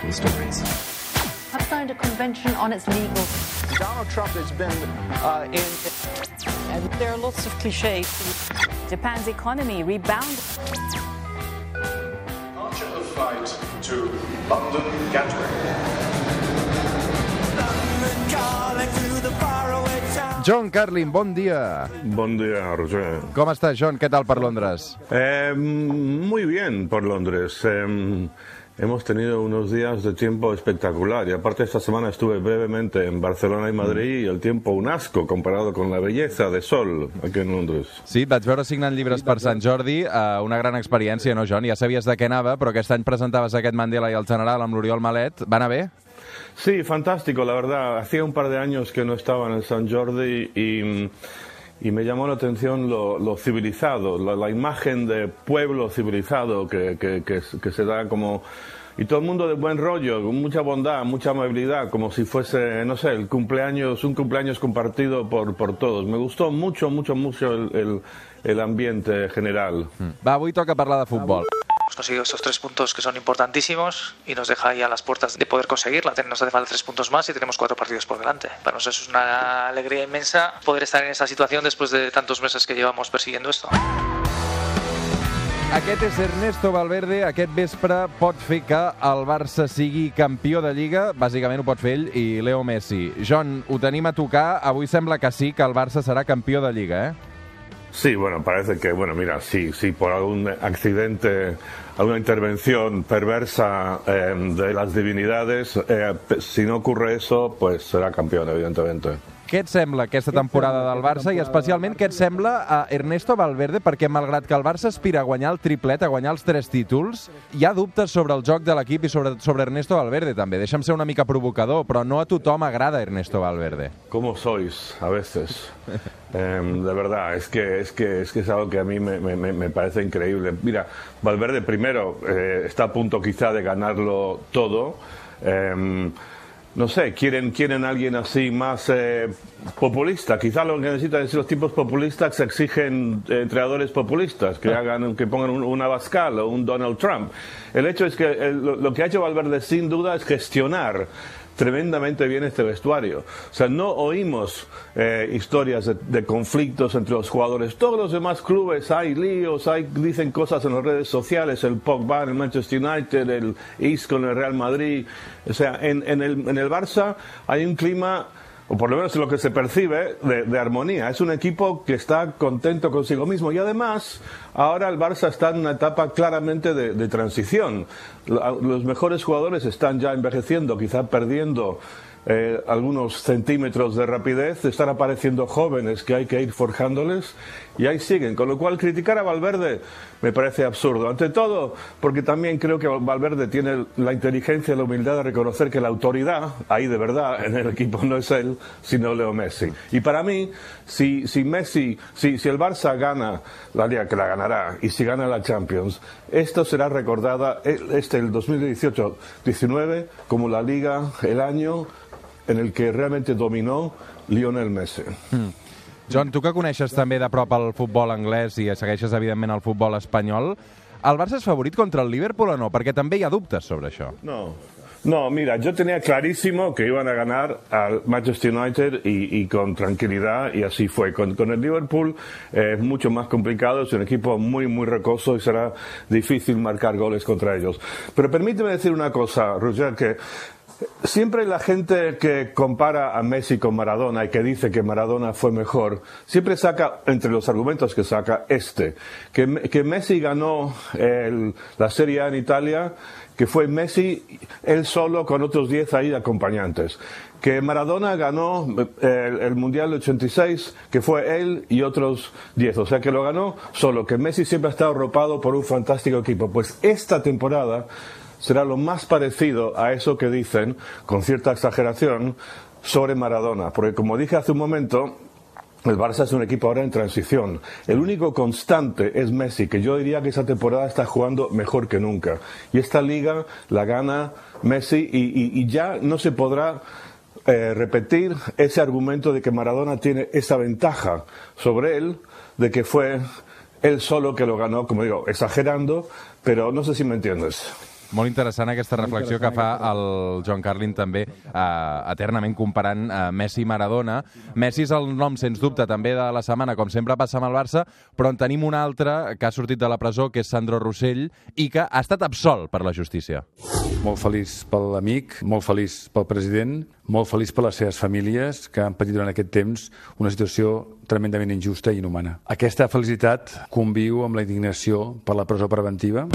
people's stories. Have signed a convention on its legal. Donald Trump has been uh, in. And there are lots of cliches. Japan's economy rebounded. Departure of flight to London Gatwick. John Carlin, bon dia. Buen día, Roger. Com estàs, John? Què tal per Londres? Eh, muy bien por Londres. Eh, hemos tenido unos días de tiempo espectacular y aparte esta semana estuve brevemente en Barcelona y Madrid y el tiempo un asco comparado con la belleza de sol aquí en Londres. Sí, et vaig veure signant llibres per Sant Jordi, eh, una gran experiència, no, John? Ja sabies de què anava, però aquest any presentaves aquest Mandela i el General amb l'Oriol Malet. Va anar bé? Sí, fantástico, la verdad. Hacía un par de años que no estaba en el San Jordi y, y me llamó la atención lo, lo civilizado, la, la imagen de pueblo civilizado que, que, que, que se da como... Y todo el mundo de buen rollo, con mucha bondad, mucha amabilidad, como si fuese, no sé, el cumpleaños, un cumpleaños compartido por, por todos. Me gustó mucho, mucho, mucho el, el, el ambiente general. Va, avui toca parlar de. Hemos conseguido estos tres puntos que son importantísimos y nos deja ahí a las puertas de poder conseguirla. Nos hace falta tres puntos más y tenemos cuatro partidos por delante. Para nosotros es una alegría inmensa poder estar en esa situación después de tantos meses que llevamos persiguiendo esto. Aquest és Ernesto Valverde. Aquest vespre pot fer que el Barça sigui campió de Lliga. Bàsicament ho pot fer ell i Leo Messi. John, ho tenim a tocar. Avui sembla que sí, que el Barça serà campió de Lliga, eh? Sí, bueno, parece que, bueno, mira, sí, sí, por algún accidente, alguna intervención perversa eh, de las divinidades, eh, si no ocurre eso, pues será campeón, evidentemente. Què et sembla aquesta temporada del Barça i especialment què et sembla a Ernesto Valverde perquè malgrat que el Barça aspira a guanyar el triplet, a guanyar els tres títols, hi ha dubtes sobre el joc de l'equip i sobre, sobre Ernesto Valverde també. Deixa'm ser una mica provocador, però no a tothom agrada Ernesto Valverde. ¿Cómo sois a veces? Eh, de verdad, es que, es, que, es que es algo que a mí me, me, me parece increíble. Mira, Valverde primero eh, está a punto quizá de ganarlo todo. Eh, no sé, quieren, quieren alguien así más eh, populista. Quizá lo que necesitan es los tipos populistas que exigen eh, entrenadores populistas, que hagan, que pongan un, un Abascal o un Donald Trump. El hecho es que el- lo, lo que ha hecho Valverde sin duda es gestionar tremendamente bien este vestuario. O sea, no oímos eh, historias de, de conflictos entre los jugadores. Todos los demás clubes hay líos, hay, dicen cosas en las redes sociales, el Pogba el Manchester United, el Isco en el Real Madrid. O sea, en el, en el Barça hay un clima o por lo menos lo que se percibe, de, armonía. Es un equipo que está contento consigo mismo y además ahora el Barça está en una etapa claramente de, de transición. Los mejores jugadores están ya envejeciendo, quizá perdiendo eh, algunos centímetros de rapidez, están apareciendo jóvenes que hay que ir forjándoles y ahí siguen. Con lo cual criticar a Valverde me parece absurdo. Ante todo, porque también creo que Valverde tiene la inteligencia y la humildad de reconocer que la autoridad, ahí de verdad, en el equipo no es él, sino Leo Messi. Y para mí, si, si Messi, si, si el Barça gana la Liga, que la ganará, y si gana la Champions, esto será recordada, eh, este el 2018-19, como la Liga, el año en el que realmente dominó Lionel Messi. John, tu que coneixes també de prop el futbol anglès i segueixes, evidentment, el futbol espanyol, el Barça és favorit contra el Liverpool o no? Perquè també hi ha dubtes sobre això. No. No, mira, yo tenía clarísimo que iban a ganar al Manchester United y, y con tranquilidad y así fue. Con, con el Liverpool eh, es mucho más complicado, es un equipo muy, muy recoso y será difícil marcar goles contra ellos. Pero permíteme decir una cosa, Roger, que Siempre la gente que compara a Messi con Maradona y que dice que Maradona fue mejor, siempre saca, entre los argumentos que saca, este, que, que Messi ganó la Serie A en Italia, que fue Messi él solo con otros 10 ahí acompañantes. Que Maradona ganó el, el Mundial de 86, que fue él y otros 10. O sea que lo ganó solo, que Messi siempre ha estado arropado por un fantástico equipo. Pues esta temporada será lo más parecido a eso que dicen, con cierta exageración, sobre Maradona. Porque como dije hace un momento, el Barça es un equipo ahora en transición. El único constante es Messi, que yo diría que esa temporada está jugando mejor que nunca. Y esta liga la gana Messi y, ya no se podrá eh, repetir ese argumento de que Maradona tiene esa ventaja sobre él, de que fue él solo que lo ganó, como digo, exagerando, pero no sé si me entiendes. Molt interessant aquesta reflexió que fa el John Carlin també, eh, eternament comparant eh, Messi i Maradona. Messi és el nom, sens dubte, també de la setmana, com sempre passa amb el Barça, però en tenim un altre que ha sortit de la presó, que és Sandro Rossell, i que ha estat absolt per la justícia. Molt feliç per l'amic, molt feliç pel president, molt feliç per les seves famílies que han patit durant aquest temps una situació tremendament injusta i inhumana. Aquesta felicitat conviu amb la indignació per la presó preventiva.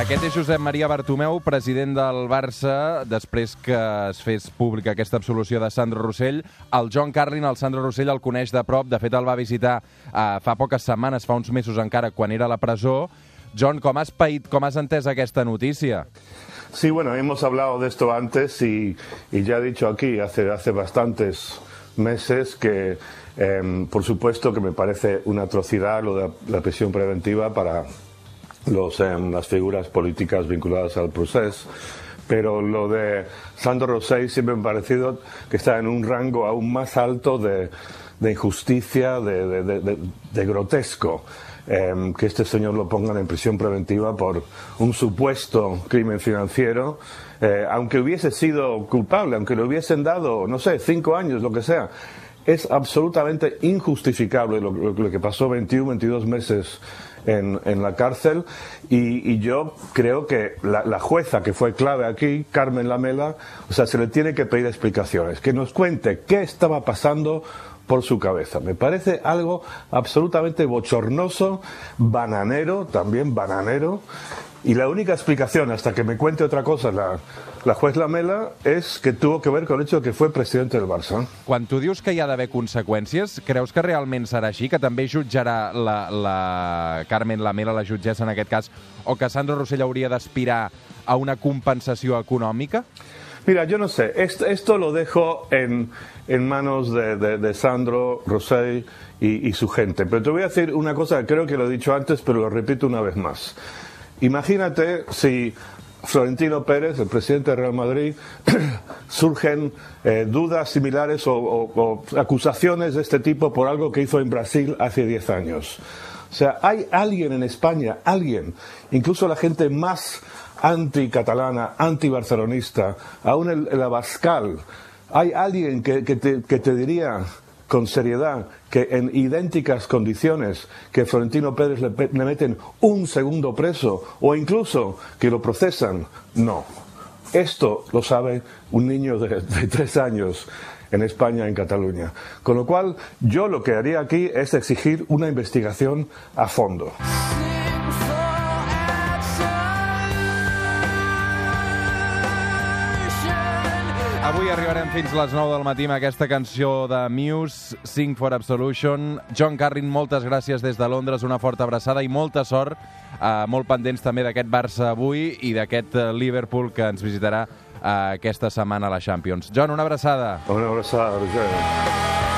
Aquest és Josep Maria Bartomeu, president del Barça, després que es fes pública aquesta absolució de Sandro Rossell. El John Carlin, el Sandro Rossell, el coneix de prop. De fet, el va visitar eh, fa poques setmanes, fa uns mesos encara, quan era a la presó. John, com has paït, com has entès aquesta notícia? Sí, bueno, hemos hablado de esto antes y, y ya he dicho aquí hace, hace bastantes meses que, eh, por supuesto, que me parece una atrocidad lo de la prisión preventiva para los, eh, las figuras políticas vinculadas al proceso. Pero lo de Sandro Rosell siempre me ha parecido que está en un rango aún más alto de, de injusticia, de, de, de, grotesco. Eh, que este señor lo pongan en prisión preventiva por un supuesto crimen financiero, eh, aunque hubiese sido culpable, aunque le hubiesen dado, no sé, cinco años, lo que sea. Es absolutamente injustificable lo que pasó 21, 22 meses en, en la cárcel y, yo creo que la, la jueza que fue clave aquí, Carmen Lamela, o sea, se le tiene que pedir explicaciones, que nos cuente qué estaba pasando por su cabeza. Me parece algo absolutamente bochornoso, bananero, también bananero. Y la única explicación, hasta que me cuente otra cosa la, la juez Lamela, es que tuvo que ver con el hecho de que fue presidente del Barça. Quan tu dius que hi ha d'haver conseqüències, creus que realment serà així? Que també jutjarà la, la Carmen Lamela, la jutgessa en aquest cas, o que Sandro Rossell hauria d'aspirar a una compensació econòmica? Mira, yo no sé, esto, esto lo dejo en, en manos de, de- de Sandro, Rosell y, y su gente. Pero te voy a decir una cosa creo que lo he dicho antes, pero lo repito una vez más. Imagínate si Florentino Pérez, el presidente de Real Madrid, surgen eh, dudas similares o, acusaciones de este tipo por algo que hizo en Brasil hace 10 años. O sea, hay alguien en España, alguien, incluso la gente más anticatalana, antibarcelonista, aún el, Abascal, hay alguien que te diría con seriedad que en idénticas condiciones que Florentino Pérez le, meten un segundo preso o incluso que lo procesan. No. Esto lo sabe un niño de tres años en España, en Cataluña. Con lo cual, yo lo que haría aquí es exigir una investigación a fondo. Avui arribarem fins les 9 del matí amb aquesta cançó de Muse, Sing for Absolution. John Carrin, moltes gràcies des de Londres, una forta abraçada i molta sort, eh, molt pendents també d'aquest Barça avui i d'aquest eh, Liverpool que ens visitarà eh, aquesta setmana a la Champions. John, una abraçada. Una abraçada, Roger.